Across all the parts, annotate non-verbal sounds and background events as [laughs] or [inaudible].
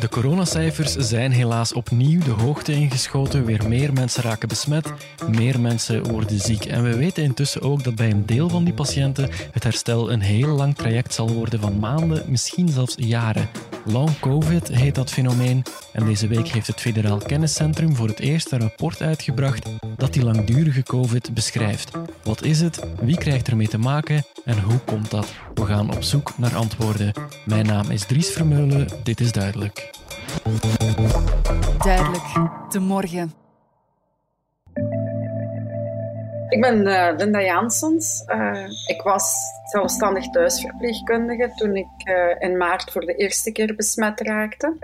De coronacijfers zijn helaas opnieuw de hoogte ingeschoten. Weer meer mensen raken besmet, meer mensen worden ziek. En we weten intussen ook dat bij een deel van die patiënten het herstel een heel lang traject zal worden van maanden, misschien zelfs jaren. Long COVID heet dat fenomeen. En deze week heeft het Federaal Kenniscentrum voor het eerst een rapport uitgebracht dat die langdurige COVID beschrijft. Wat is het? Wie krijgt ermee te maken? En hoe komt dat? We gaan op zoek naar antwoorden. Mijn naam is Dries Vermeulen. Dit is duidelijk. Duidelijk. De morgen. Ik ben uh, Linda Janssens. Uh, ik was zelfstandig thuisverpleegkundige toen ik uh, in maart voor de eerste keer besmet raakte.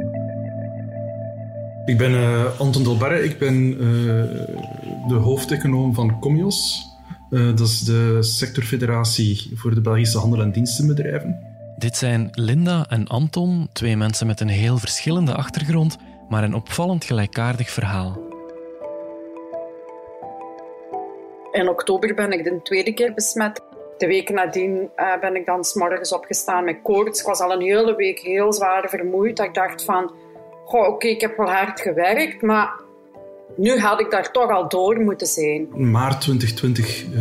Ik ben Anton Dolbarre. Ik ben de hoofdeconoom van Comios. dat is de sectorfederatie voor de Belgische handel- en dienstenbedrijven. Dit zijn Linda en Anton, twee mensen met een heel verschillende achtergrond, maar een opvallend gelijkaardig verhaal. In oktober ben ik de tweede keer besmet. De week nadien uh, ben ik dan s'morgens opgestaan met koorts. Ik was al een hele week heel zwaar vermoeid. Ik dacht van, oké, ik heb wel hard gewerkt, maar nu had ik daar toch al door moeten zijn. Maart 2020 uh,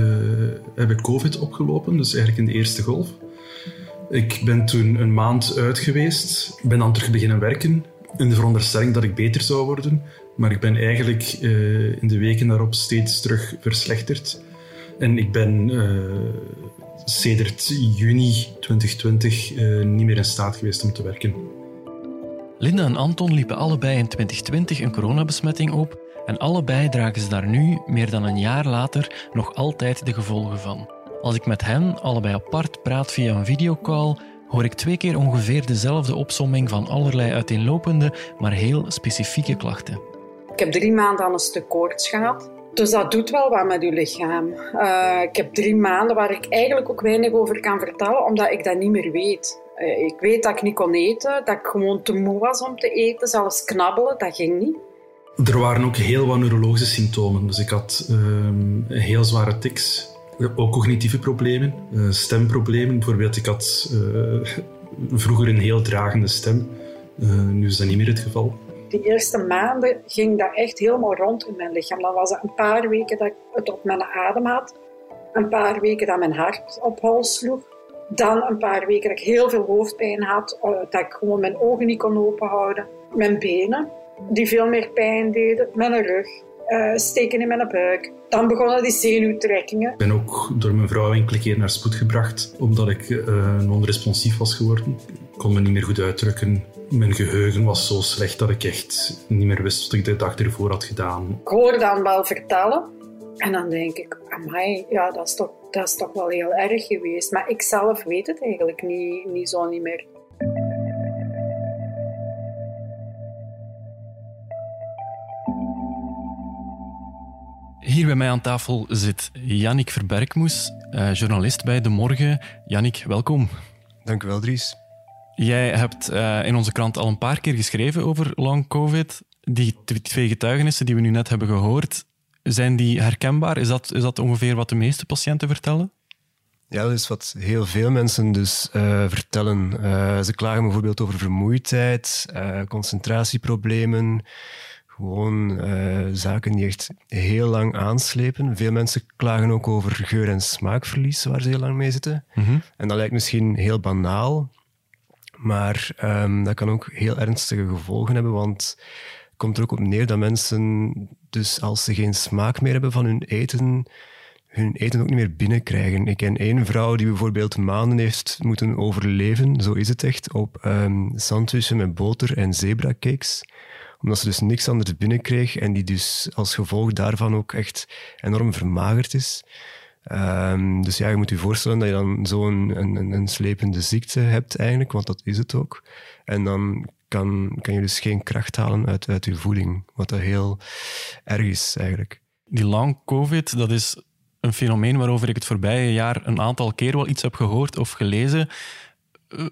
heb ik COVID opgelopen, dus eigenlijk in de eerste golf. Ik ben toen een maand uit geweest, ben dan terug beginnen werken in de veronderstelling dat ik beter zou worden. Maar ik ben eigenlijk uh, in de weken daarop steeds terug verslechterd. En ik ben uh, sedert juni 2020 uh, niet meer in staat geweest om te werken. Linda en Anton liepen allebei in 2020 een coronabesmetting op en allebei dragen ze daar nu, meer dan een jaar later, nog altijd de gevolgen van. Als ik met hen allebei apart praat via een videocall, hoor ik twee keer ongeveer dezelfde opsomming van allerlei uiteenlopende, maar heel specifieke klachten. Ik heb drie maanden aan een stuk koorts gehad. Dus dat doet wel wat met uw lichaam. Uh, ik heb drie maanden waar ik eigenlijk ook weinig over kan vertellen, omdat ik dat niet meer weet. Uh, ik weet dat ik niet kon eten, dat ik gewoon te moe was om te eten, zelfs knabbelen, dat ging niet. Er waren ook heel wat neurologische symptomen. Dus ik had uh, heel zware tics, ook cognitieve problemen, uh, stemproblemen. Bijvoorbeeld, ik had vroeger een heel dragende stem. nu is dat niet meer het geval de eerste maanden ging dat echt helemaal rond in mijn lichaam. Dan was het een paar weken dat ik het op mijn adem had. Een paar weken dat mijn hart op hol sloeg. Dan een paar weken dat ik heel veel hoofdpijn had. Eh, dat ik gewoon mijn ogen niet kon openhouden. Mijn benen, die veel meer pijn deden. Mijn rug, uh, steken in mijn buik. Dan begonnen die zenuwtrekkingen. Ik ben ook door mijn vrouw enkele keer naar spoed gebracht, omdat ik uh, non-responsief was geworden. Ik kon me niet meer goed uitdrukken. Mijn geheugen was zo slecht dat ik echt niet meer wist wat ik de dag ervoor had gedaan. Ik hoor dan wel vertellen. En dan denk ik, amai, ja, dat is, toch, dat is toch wel heel erg geweest. Maar ik zelf weet het eigenlijk niet, niet zo niet meer. Hier bij mij aan tafel zit Jannik Verberkmoes, eh, journalist bij De Morgen. Jannik, welkom. Dank u wel, Dries. Jij hebt uh, in onze krant al een paar keer geschreven over long covid. Die twee getuigenissen die we nu net hebben gehoord, zijn die herkenbaar? Is dat, is dat ongeveer wat de meeste patiënten vertellen? Ja, dat is wat heel veel mensen dus uh, vertellen. Uh, ze klagen bijvoorbeeld over vermoeidheid, concentratieproblemen, gewoon zaken die echt heel lang aanslepen. Veel mensen klagen ook over geur- en smaakverlies, waar ze heel lang mee zitten. Mm -hmm. En dat lijkt misschien heel banaal, maar um, dat kan ook heel ernstige gevolgen hebben, want het komt er ook op neer dat mensen, dus als ze geen smaak meer hebben van hun eten, hun eten ook niet meer binnenkrijgen. Ik ken één vrouw die bijvoorbeeld maanden heeft moeten overleven, zo is het echt, op um, sandwichen met boter en zebracakes omdat ze dus niks anders binnenkreeg en die dus als gevolg daarvan ook echt enorm vermagerd is. Um, dus ja, je moet je voorstellen dat je dan zo'n een, een, een, slepende ziekte hebt eigenlijk, want dat is het ook. En dan kan, kan je dus geen kracht halen uit, uit je voeding, wat heel erg is eigenlijk. Die long covid, dat is een fenomeen waarover ik het voorbije jaar een aantal keer wel iets heb gehoord of gelezen.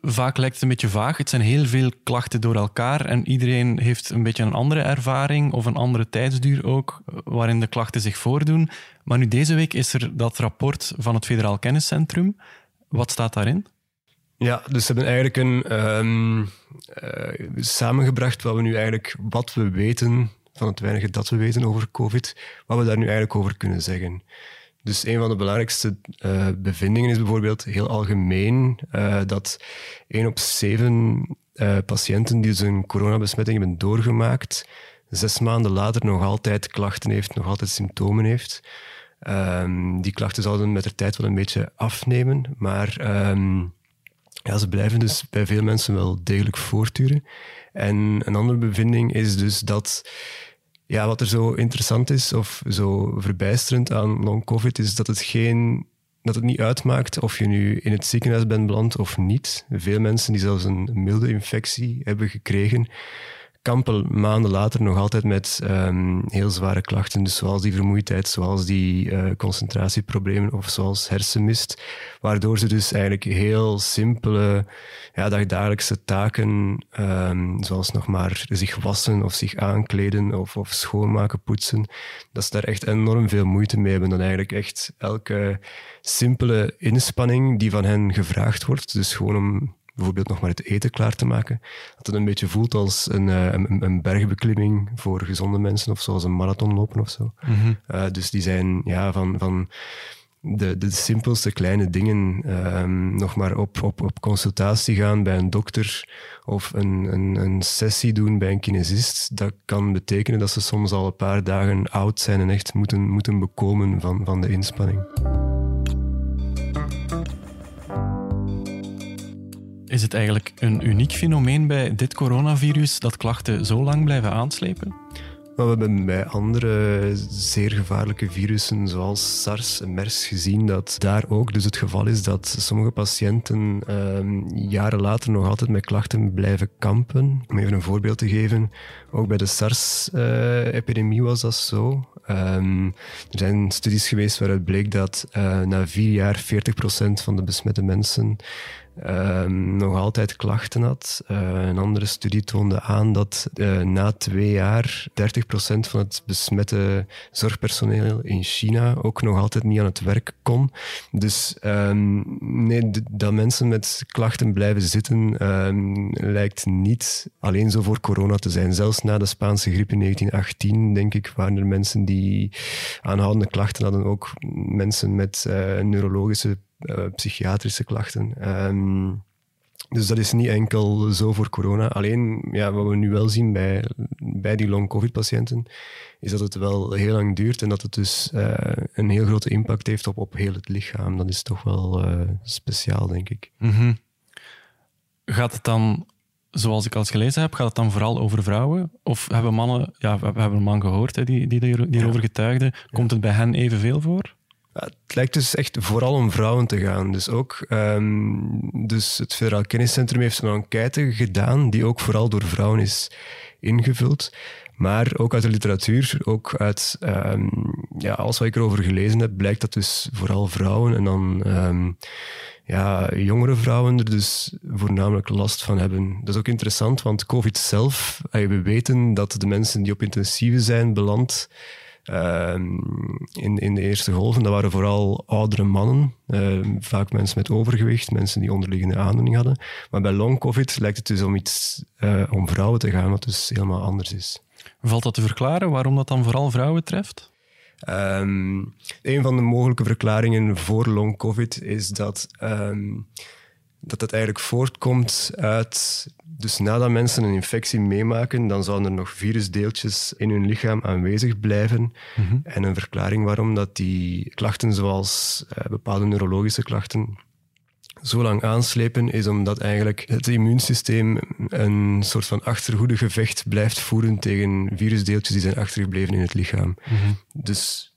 Vaak lijkt het een beetje vaag. Het zijn heel veel klachten door elkaar en iedereen heeft een beetje een andere ervaring of een andere tijdsduur ook, waarin de klachten zich voordoen. Maar nu deze week is er dat rapport van het Federaal Kenniscentrum. Wat staat daarin? Ja, dus ze hebben eigenlijk een, ehm, eh, samengebracht wat we nu eigenlijk, wat we weten van het weinige dat we weten over COVID, wat we daar nu eigenlijk over kunnen zeggen. Dus een van de belangrijkste uh, bevindingen is bijvoorbeeld heel algemeen uh, dat 1 op 7 uh, patiënten die een coronabesmetting hebben doorgemaakt, zes maanden later nog altijd klachten heeft, nog altijd symptomen heeft. Um, die klachten zouden met de tijd wel een beetje afnemen, maar um, ja, ze blijven dus bij veel mensen wel degelijk voortduren. En een andere bevinding is dus dat ja, wat er zo interessant is of zo verbijsterend aan long COVID is dat het geen dat het niet uitmaakt of je nu in het ziekenhuis bent beland of niet. Veel mensen die zelfs een milde infectie hebben gekregen, kampen maanden later nog altijd met um, heel zware klachten, dus zoals die vermoeidheid, zoals die uh, concentratieproblemen of zoals hersenmist, waardoor ze dus eigenlijk heel simpele, ja, dagdagelijkse taken, um, zoals nog maar zich wassen of zich aankleden of, of schoonmaken, poetsen, dat ze daar echt enorm veel moeite mee hebben. Dan eigenlijk echt elke simpele inspanning die van hen gevraagd wordt, dus gewoon om bijvoorbeeld nog maar het eten klaar te maken. Dat het een beetje voelt als een, uh, een, een, bergbeklimming voor gezonde mensen of zoals een marathon lopen of zo. Mm -hmm. uh, dus die zijn ja, van, van de, de simpelste kleine dingen, um, nog maar op, op, op consultatie gaan bij een dokter of een, een, een sessie doen bij een kinesist, dat kan betekenen dat ze soms al een paar dagen oud zijn en echt moeten, moeten bekomen van, van de inspanning. Is het eigenlijk een uniek fenomeen bij dit coronavirus dat klachten zo lang blijven aanslepen? We hebben bij andere zeer gevaarlijke virussen, zoals SARS en MERS, gezien dat daar ook dus het geval is dat sommige patiënten um, jaren later nog altijd met klachten blijven kampen. Om even een voorbeeld te geven, ook bij de SARS-epidemie was dat zo. Um, er zijn studies geweest waaruit bleek dat uh, na vier jaar 40% van de besmette mensen um, nog altijd klachten had. Uh, een andere studie toonde aan dat uh, na twee jaar 30% van het besmette zorgpersoneel in China ook nog altijd niet aan het werk kon. Dus um, nee, dat mensen met klachten blijven zitten um, lijkt niet alleen zo voor corona te zijn. Zelfs na de Spaanse griep in 1918, denk ik, waren er mensen die aanhoudende klachten hadden. Ook mensen met uh, neurologische uh, psychiatrische klachten. Um, dus dat is niet enkel zo voor corona. Alleen ja, wat we nu wel zien bij, bij die long-covid-patiënten, is dat het wel heel lang duurt en dat het dus uh, een heel grote impact heeft op, op heel het lichaam. Dat is toch wel uh, speciaal, denk ik. Mm -hmm. Gaat het dan, zoals ik al gelezen heb, gaat het dan vooral over vrouwen? Of hebben mannen, ja, we hebben een man gehoord hè, die, die, die erover getuigde, komt het bij hen evenveel voor? Het lijkt dus echt vooral om vrouwen te gaan. Dus ook um, dus het Federaal Kenniscentrum heeft een enquête gedaan die ook vooral door vrouwen is ingevuld. Maar ook uit de literatuur, ook uit um, ja, alles wat ik erover gelezen heb, blijkt dat dus vooral vrouwen en dan um, ja, jongere vrouwen er dus voornamelijk last van hebben. Dat is ook interessant, want COVID zelf, we weten dat de mensen die op intensieve zijn beland, Uh, in, in de eerste golven, dat waren vooral oudere mannen, uh, vaak mensen met overgewicht, mensen die onderliggende aandoening hadden. Maar bij long covid lijkt het dus om iets uh, om vrouwen te gaan, wat dus helemaal anders is. Valt dat te verklaren waarom dat dan vooral vrouwen treft? Um, een van de mogelijke verklaringen voor long covid is dat um, dat het eigenlijk voortkomt uit dus nadat mensen een infectie meemaken, dan zouden er nog virusdeeltjes in hun lichaam aanwezig blijven. Mm -hmm. En een verklaring waarom dat die klachten, zoals uh, bepaalde neurologische klachten, zo lang aanslepen, is omdat eigenlijk het immuunsysteem een soort van achtergoede gevecht blijft voeren tegen virusdeeltjes die zijn achtergebleven in het lichaam. Mm -hmm. Dus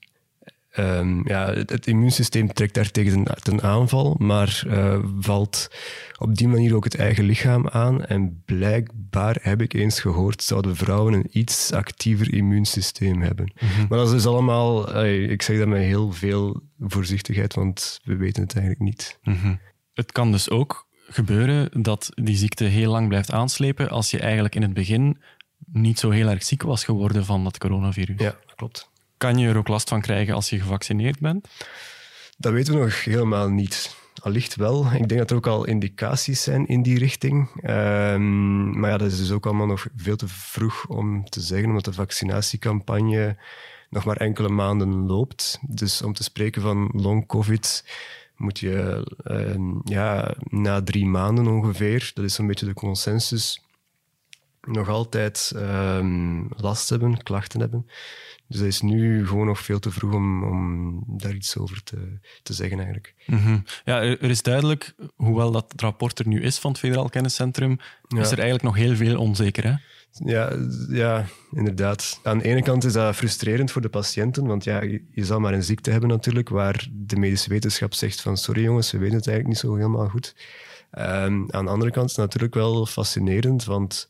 Um, ja, het, het, immuunsysteem trekt daar tegen ten aanval, maar uh, valt op die manier ook het eigen lichaam aan. En blijkbaar heb ik eens gehoord, zouden vrouwen een iets actiever immuunsysteem hebben. Mm -hmm. Maar dat is dus allemaal, ik zeg dat met heel veel voorzichtigheid, want we weten het eigenlijk niet. Mm -hmm. Het kan dus ook gebeuren dat die ziekte heel lang blijft aanslepen als je eigenlijk in het begin niet zo heel erg ziek was geworden van dat coronavirus. Ja, klopt. Kan je er ook last van krijgen als je gevaccineerd bent? Dat weten we nog helemaal niet. allicht wel. Ik denk dat er ook al indicaties zijn in die richting. Ehm, maar ja, dat is dus ook allemaal nog veel te vroeg om te zeggen, omdat de vaccinatiecampagne nog maar enkele maanden loopt. Dus om te spreken van long covid moet je ehm, ja, na drie maanden ongeveer, dat is een beetje de consensus, nog altijd ehm, last hebben, klachten hebben. Dus dat is nu gewoon nog veel te vroeg om, om daar iets over te, te zeggen eigenlijk. Mhm. Ja, er, is duidelijk, hoewel dat rapport er nu is van het Federaal Kenniscentrum, is er eigenlijk nog heel veel onzeker. Hè? Ja, ja, inderdaad. Aan de ene kant is dat frustrerend voor de patiënten, want ja, je, zal maar een ziekte hebben natuurlijk, waar de medische wetenschap zegt van sorry jongens, we weten het eigenlijk niet zo helemaal goed. Um, aan de andere kant is het natuurlijk wel fascinerend, want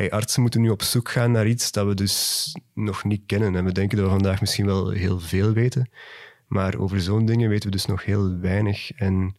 hey, artsen moeten nu op zoek gaan naar iets dat we dus nog niet kennen. En we denken dat we vandaag misschien wel heel veel weten. Maar over zo'n dingen weten we dus nog heel weinig. En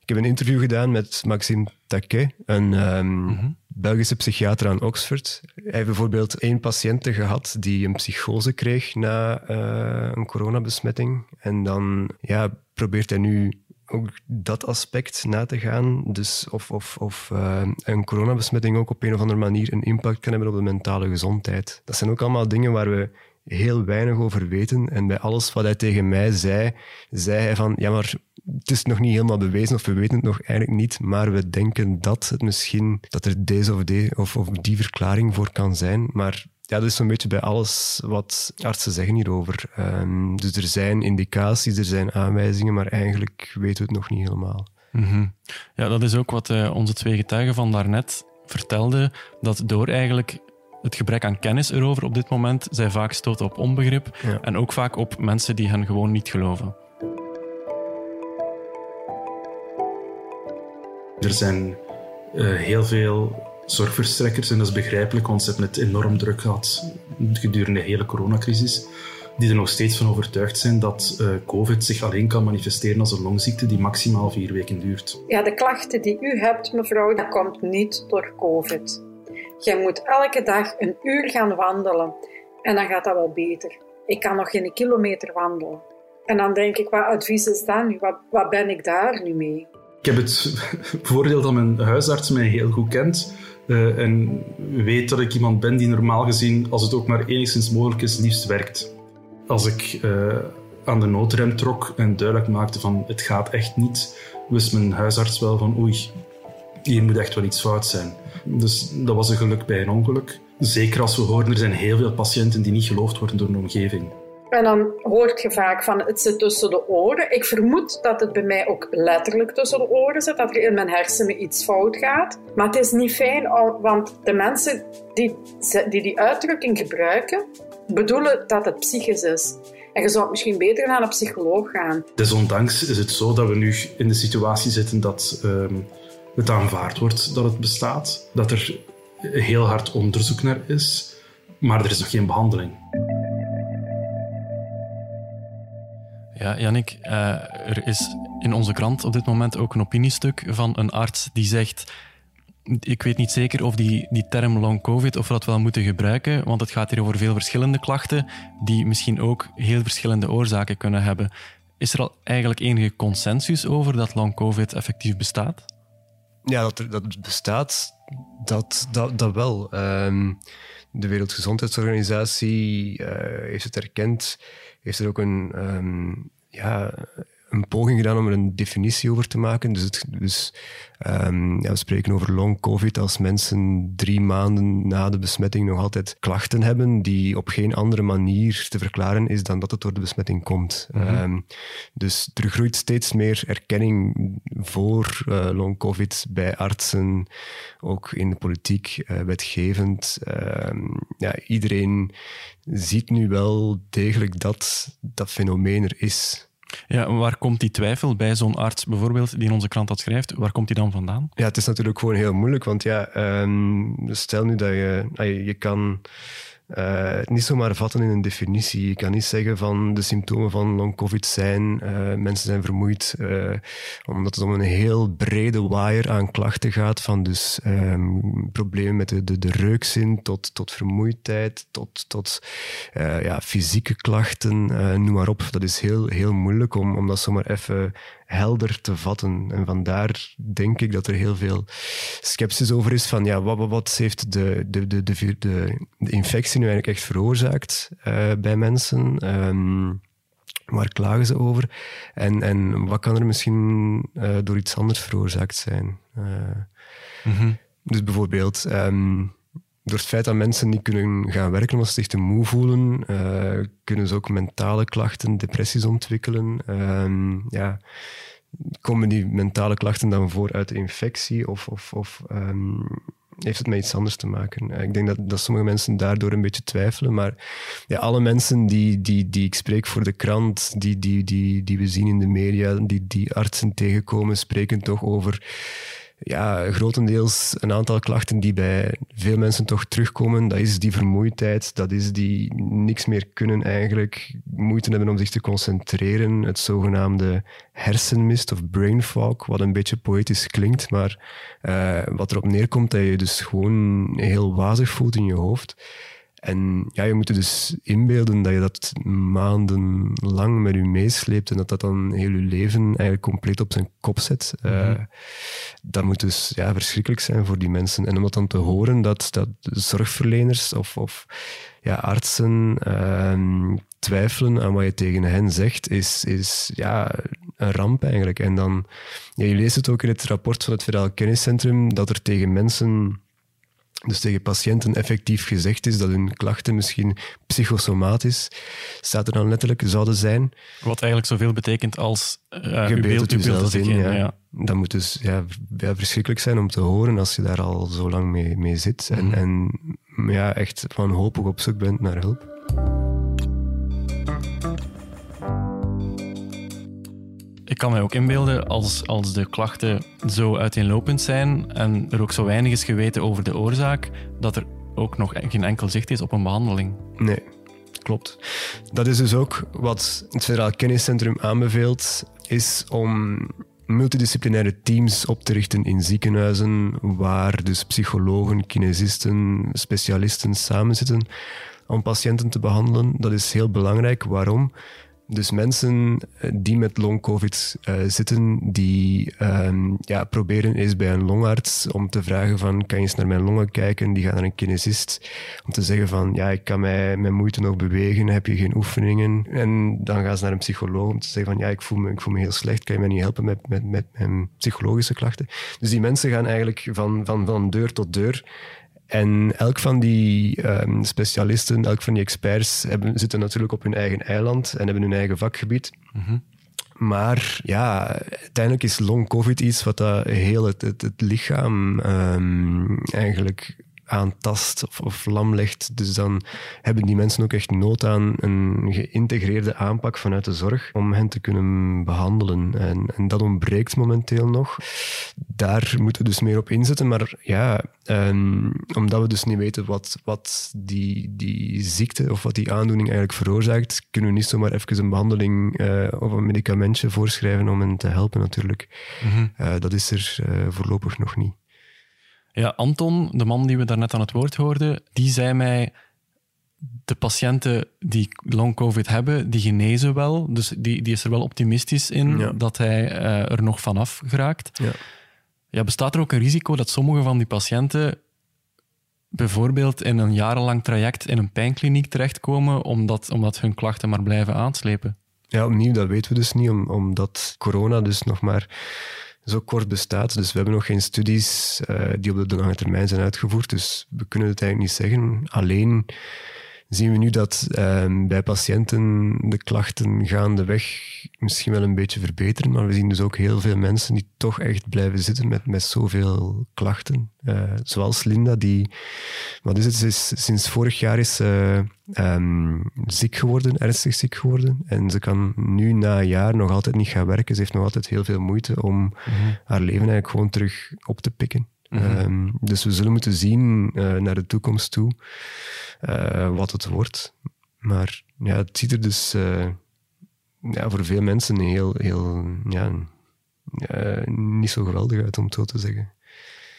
ik heb een interview gedaan met Maxime Taquet, een um, Belgische psychiater aan Oxford. Hij heeft bijvoorbeeld één patiënt gehad die een psychose kreeg na uh, een coronabesmetting. En dan ja, probeert hij nu ook dat aspect na te gaan. Dus of, of, of uh, een coronabesmetting ook op een of andere manier een impact kan hebben op de mentale gezondheid. Dat zijn ook allemaal dingen waar we heel weinig over weten. En bij alles wat hij tegen mij zei, zei hij van, ja, maar het is nog niet helemaal bewezen of we weten het nog eigenlijk niet, maar we denken dat het misschien, dat er deze of, of, of die verklaring voor kan zijn. Maar ja, dat is zo'n beetje bij alles wat artsen zeggen hierover. Um, dus er zijn indicaties, er zijn aanwijzingen, maar eigenlijk weten we het nog niet helemaal. Mm Ja, dat is ook wat uh, onze twee getuigen van daarnet vertelden, dat door eigenlijk het gebrek aan kennis erover op dit moment, zij vaak stoten op onbegrip en ook vaak op mensen die hen gewoon niet geloven. Er zijn uh, heel veel zorgverstrekkers, en dat is begrijpelijk, want ze hebben het enorm druk gehad gedurende de hele coronacrisis, die er nog steeds van overtuigd zijn dat uh, COVID zich alleen kan manifesteren als een longziekte die maximaal vier weken duurt. Ja, de klachten die u hebt, mevrouw, dat komt niet door COVID. Jij moet elke dag een uur gaan wandelen en dan gaat dat wel beter. Ik kan nog geen kilometer wandelen. En dan denk ik, wat advies is dat nu? Wat, wat ben ik daar nu mee? Ik heb het [laughs] voordeel dat mijn huisarts mij heel goed kent. Uh, en weet dat ik iemand ben die normaal gezien, als het ook maar enigszins mogelijk is, liefst werkt. Als ik uh, aan de noodrem trok en duidelijk maakte van het gaat echt niet, wist mijn huisarts wel van oei, hier moet echt wel iets fout zijn. Dus dat was een geluk bij een ongeluk. Zeker als we horen, er zijn heel veel patiënten die niet geloofd worden door de omgeving. En dan hoort je vaak van het zit tussen de oren. Ik vermoed dat het bij mij ook letterlijk tussen de oren zit, dat er in mijn hersenen iets fout gaat. Maar het is niet fijn, want de mensen die die, die uitdrukking gebruiken, bedoelen dat het psychisch is. En je zou misschien beter naar een psycholoog gaan. Desondanks is het zo dat we nu in de situatie zitten dat ehm, het aanvaard wordt dat het bestaat, dat er heel hard onderzoek naar is, maar er is nog geen behandeling. Ja, Jannik, uh, er is in onze krant op dit moment ook een opiniestuk van een arts die zegt ik weet niet zeker of die, die term long covid of we dat wel moeten gebruiken, want het gaat hier over veel verschillende klachten die misschien ook heel verschillende oorzaken kunnen hebben. Is er al eigenlijk enige consensus over dat long covid effectief bestaat? Ja, dat, dat bestaat, dat, dat, dat wel. Ehm, de Wereldgezondheidsorganisatie uh, heeft het erkend heeft er ook een, um, ja, een poging gedaan om er een definitie over te maken. Dus, het, dus um, ja, we spreken over long covid als mensen drie maanden na de besmetting nog altijd klachten hebben die op geen andere manier te verklaren is dan dat het door de besmetting komt. Mm -hmm. um, dus er groeit steeds meer erkenning voor uh, long covid bij artsen, ook in de politiek, uh, wetgevend. Um, ja, iedereen ziet nu wel degelijk dat dat fenomeen er is. Ja, waar komt die twijfel bij zo'n arts bijvoorbeeld, die in onze krant dat schrijft, waar komt die dan vandaan? Ja, het is natuurlijk gewoon heel moeilijk, want ja, um, stel nu dat je, je kan uh, niet zomaar vatten in een definitie. Je kan niet zeggen van de symptomen van long-covid zijn, uh, mensen zijn vermoeid, uh, omdat het om een heel brede waaier aan klachten gaat, van dus um, problemen met de, de, de reukzin tot, tot vermoeidheid, tot, tot ja, fysieke klachten, noem maar op. Dat is heel, heel moeilijk om, om dat zomaar even helder te vatten. En vandaar denk ik dat er heel veel sceptisch over is van ja, wat, wat heeft de, de, de, de, de, infectie nu eigenlijk echt veroorzaakt uh, bij mensen? Um, waar klagen ze over? En, en wat kan er misschien uh, door iets anders veroorzaakt zijn? Uh, mm -hmm. Dus bijvoorbeeld, um, door het feit dat mensen niet kunnen gaan werken omdat ze zich te moe voelen, uh, kunnen ze ook mentale klachten, depressies ontwikkelen. Um, ja, komen die mentale klachten dan voor uit de infectie of, of, of um, heeft het met iets anders te maken? Ik denk dat, dat sommige mensen daardoor een beetje twijfelen, maar ja, alle mensen die, die, die ik spreek voor de krant, die, die, die, die we zien in de media, die, die artsen tegenkomen, spreken toch over ja, grotendeels een aantal klachten die bij veel mensen toch terugkomen. Dat is die vermoeidheid, dat is die niks meer kunnen eigenlijk, moeite hebben om zich te concentreren. Het zogenaamde hersenmist of brain fog, wat een beetje poëtisch klinkt, maar uh, wat erop neerkomt dat je dus gewoon heel wazig voelt in je hoofd. En ja, je moet je dus inbeelden dat je dat maandenlang met je meesleept en dat dat dan heel je leven eigenlijk compleet op zijn kop zet. Mm dat moet dus ja, verschrikkelijk zijn voor die mensen. En om dat dan te horen dat, dat zorgverleners of, of ja, artsen uh, twijfelen aan wat je tegen hen zegt, is, is ja, een ramp eigenlijk. En dan, ja, je leest het ook in het rapport van het Federaal Kenniscentrum, dat er tegen mensen dus tegen patiënten effectief gezegd is dat hun klachten misschien psychosomatisch, staat er dan letterlijk, zouden zijn. Wat eigenlijk zoveel betekent als uh, je in. Ja. ja. Dat moet dus ja, verschrikkelijk zijn om te horen als je daar al zo lang mee, mee zit en, mhm. en ja, echt wanhopig op zoek bent naar hulp. Ik kan mij ook inbeelden, als, als de klachten zo uiteenlopend zijn en er ook zo weinig is geweten over de oorzaak, dat er ook nog geen enkel zicht is op een behandeling. Nee, klopt. Dat is dus ook wat het Federaal Kenniscentrum aanbeveelt, is om multidisciplinaire teams op te richten in ziekenhuizen waar dus psychologen, kinesisten, specialisten samenzitten om patiënten te behandelen. Dat is heel belangrijk. Waarom? Dus mensen eh, die met long-covid uh, zitten, die um, ja, proberen eens bij een longarts om te vragen van, kan je eens naar mijn longen kijken? Die gaan naar een kinesist om te zeggen van, ja, ik kan mij met moeite nog bewegen, heb je geen oefeningen? En dan gaan ze naar een psycholoog om te zeggen van, ja, ik voel me, ik voel me heel slecht, kan je mij niet helpen met, met, met mijn psychologische klachten? Dus die mensen gaan eigenlijk van, van, van deur tot deur en elk van die um, specialisten, elk van die experts hebben, zitten natuurlijk op hun eigen eiland en hebben hun eigen vakgebied. Mm -hmm. Maar ja, uiteindelijk is long COVID iets wat dat heel het, het, het lichaam um, eigenlijk aantast of, of lam legt. Dus dan hebben die mensen ook echt nood aan een geïntegreerde aanpak vanuit de zorg om hen te kunnen behandelen. En, en dat ontbreekt momenteel nog. Daar moeten we dus meer op inzetten. Maar ja, um, omdat we dus niet weten wat, wat die, die ziekte of wat die aandoening eigenlijk veroorzaakt, kunnen we niet zomaar even een behandeling uh, of een medicamentje voorschrijven om hen te helpen natuurlijk. Mm uh, dat is er uh, voorlopig nog niet. Ja, Anton, de man die we daarnet aan het woord hoorden, die zei mij de patiënten die long COVID hebben, die genezen wel. Dus die, die is er wel optimistisch in dat hij uh, er nog vanaf geraakt. Ja. ja, bestaat er ook een risico dat sommige van die patiënten bijvoorbeeld in een jarenlang traject in een pijnkliniek terechtkomen omdat, omdat hun klachten maar blijven aanslepen? Ja, opnieuw, dat weten we dus niet, omdat corona dus nog maar zo kort bestaat. Dus we hebben nog geen studies uh, die op de lange termijn zijn uitgevoerd. Dus we kunnen het eigenlijk niet zeggen. Alleen zien we nu dat um, bij patiënten de klachten gaandeweg misschien wel een beetje verbeteren. Maar we zien dus ook heel veel mensen die toch echt blijven zitten met, met zoveel klachten. Uh, zoals Linda, die, wat is het, is, sinds vorig jaar is uh, um, ziek geworden, ernstig ziek geworden. En ze kan nu na een jaar nog altijd niet gaan werken. Ze heeft nog altijd heel veel moeite om mm -hmm. haar leven eigenlijk gewoon terug op te pikken. Mm -hmm. um, dus we zullen moeten zien uh, naar de toekomst toe uh, wat het wordt. Maar ja, het ziet er dus uh, ja, voor veel mensen heel, heel ja, niet zo geweldig uit, om het zo te zeggen.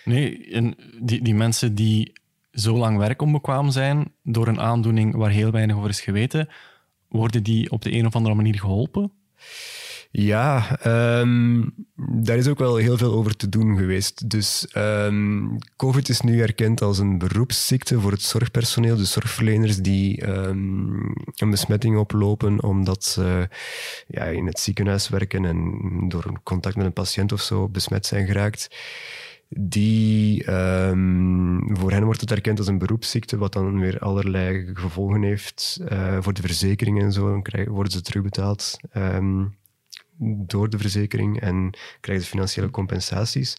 Nee, en die, die mensen die zo lang werkonbekwaam zijn door een aandoening waar heel weinig over is geweten, worden die op de een of andere manier geholpen? Ja, ehm, daar is ook wel heel veel over te doen geweest. Dus um, COVID is nu erkend als een beroepsziekte voor het zorgpersoneel, de zorgverleners die um, een besmetting oplopen omdat ze ja, in het ziekenhuis werken en door contact met een patiënt of zo besmet zijn geraakt die voor hen wordt het erkend als een beroepsziekte, wat dan weer allerlei gevolgen heeft uh, voor de verzekering en zo. Dan worden ze terugbetaald um, door de verzekering en krijgen ze financiële compensaties.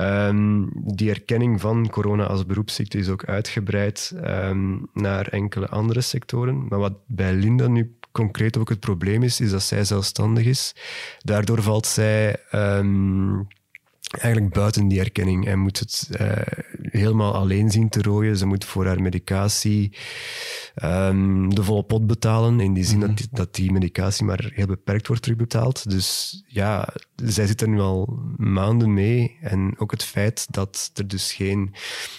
Um, die erkenning van corona als beroepsziekte is ook uitgebreid naar enkele andere sectoren. Maar wat bij Linda nu concreet ook het probleem is, is dat zij zelfstandig is. Daardoor valt zij eigenlijk buiten die erkenning en moet het uh, helemaal alleen zien te rooien. Ze moet voor haar medicatie um, de volle pot betalen, in die zin dat, mhm. die, dat die medicatie maar heel beperkt wordt terugbetaald. Dus ja, zij zit er nu al maanden mee. En ook het feit dat er dus geen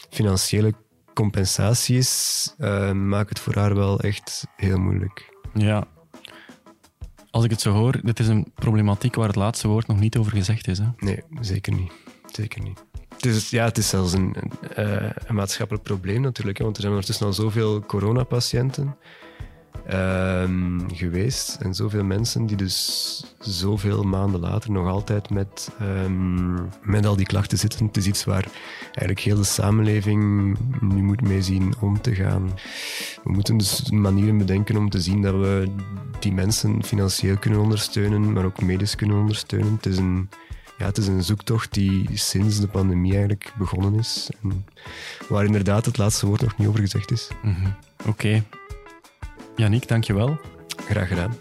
financiële compensatie is, uh, maakt het voor haar wel echt heel moeilijk. Ja, als ik het zo hoor, dit is een problematiek waar het laatste woord nog niet over gezegd is. Hè? Nee, zeker niet. Zeker niet. Het is, ja, het is zelfs een, eh, maatschappelijk probleem natuurlijk, want er zijn ondertussen al zoveel coronapatiënten um, geweest en zoveel mensen die dus zoveel maanden later nog altijd met, um, met al die klachten zitten. Het is iets waar eigenlijk heel de samenleving nu moet mee zien om te gaan. We moeten dus manieren bedenken om te zien dat we die mensen financieel kunnen ondersteunen, maar ook medisch kunnen ondersteunen. Het is een ja, het is een zoektocht die sinds de pandemie eigenlijk begonnen is. En waar inderdaad het laatste woord nog niet over gezegd is. -hmm. Oké. Yannick, dankjewel. Graag gedaan.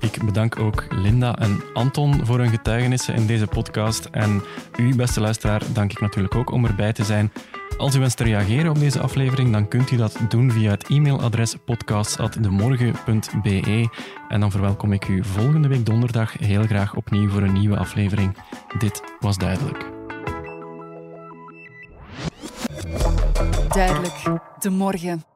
Ik bedank ook Linda en Anton voor hun getuigenissen in deze podcast. En u, beste luisteraar, dank ik natuurlijk ook om erbij te zijn. Als u wenst te reageren op deze aflevering, dan kunt u dat doen via het e-mailadres podcast.demorgen.be. En dan verwelkom ik u volgende week donderdag heel graag opnieuw voor een nieuwe aflevering. Dit was duidelijk. Duidelijk, de morgen.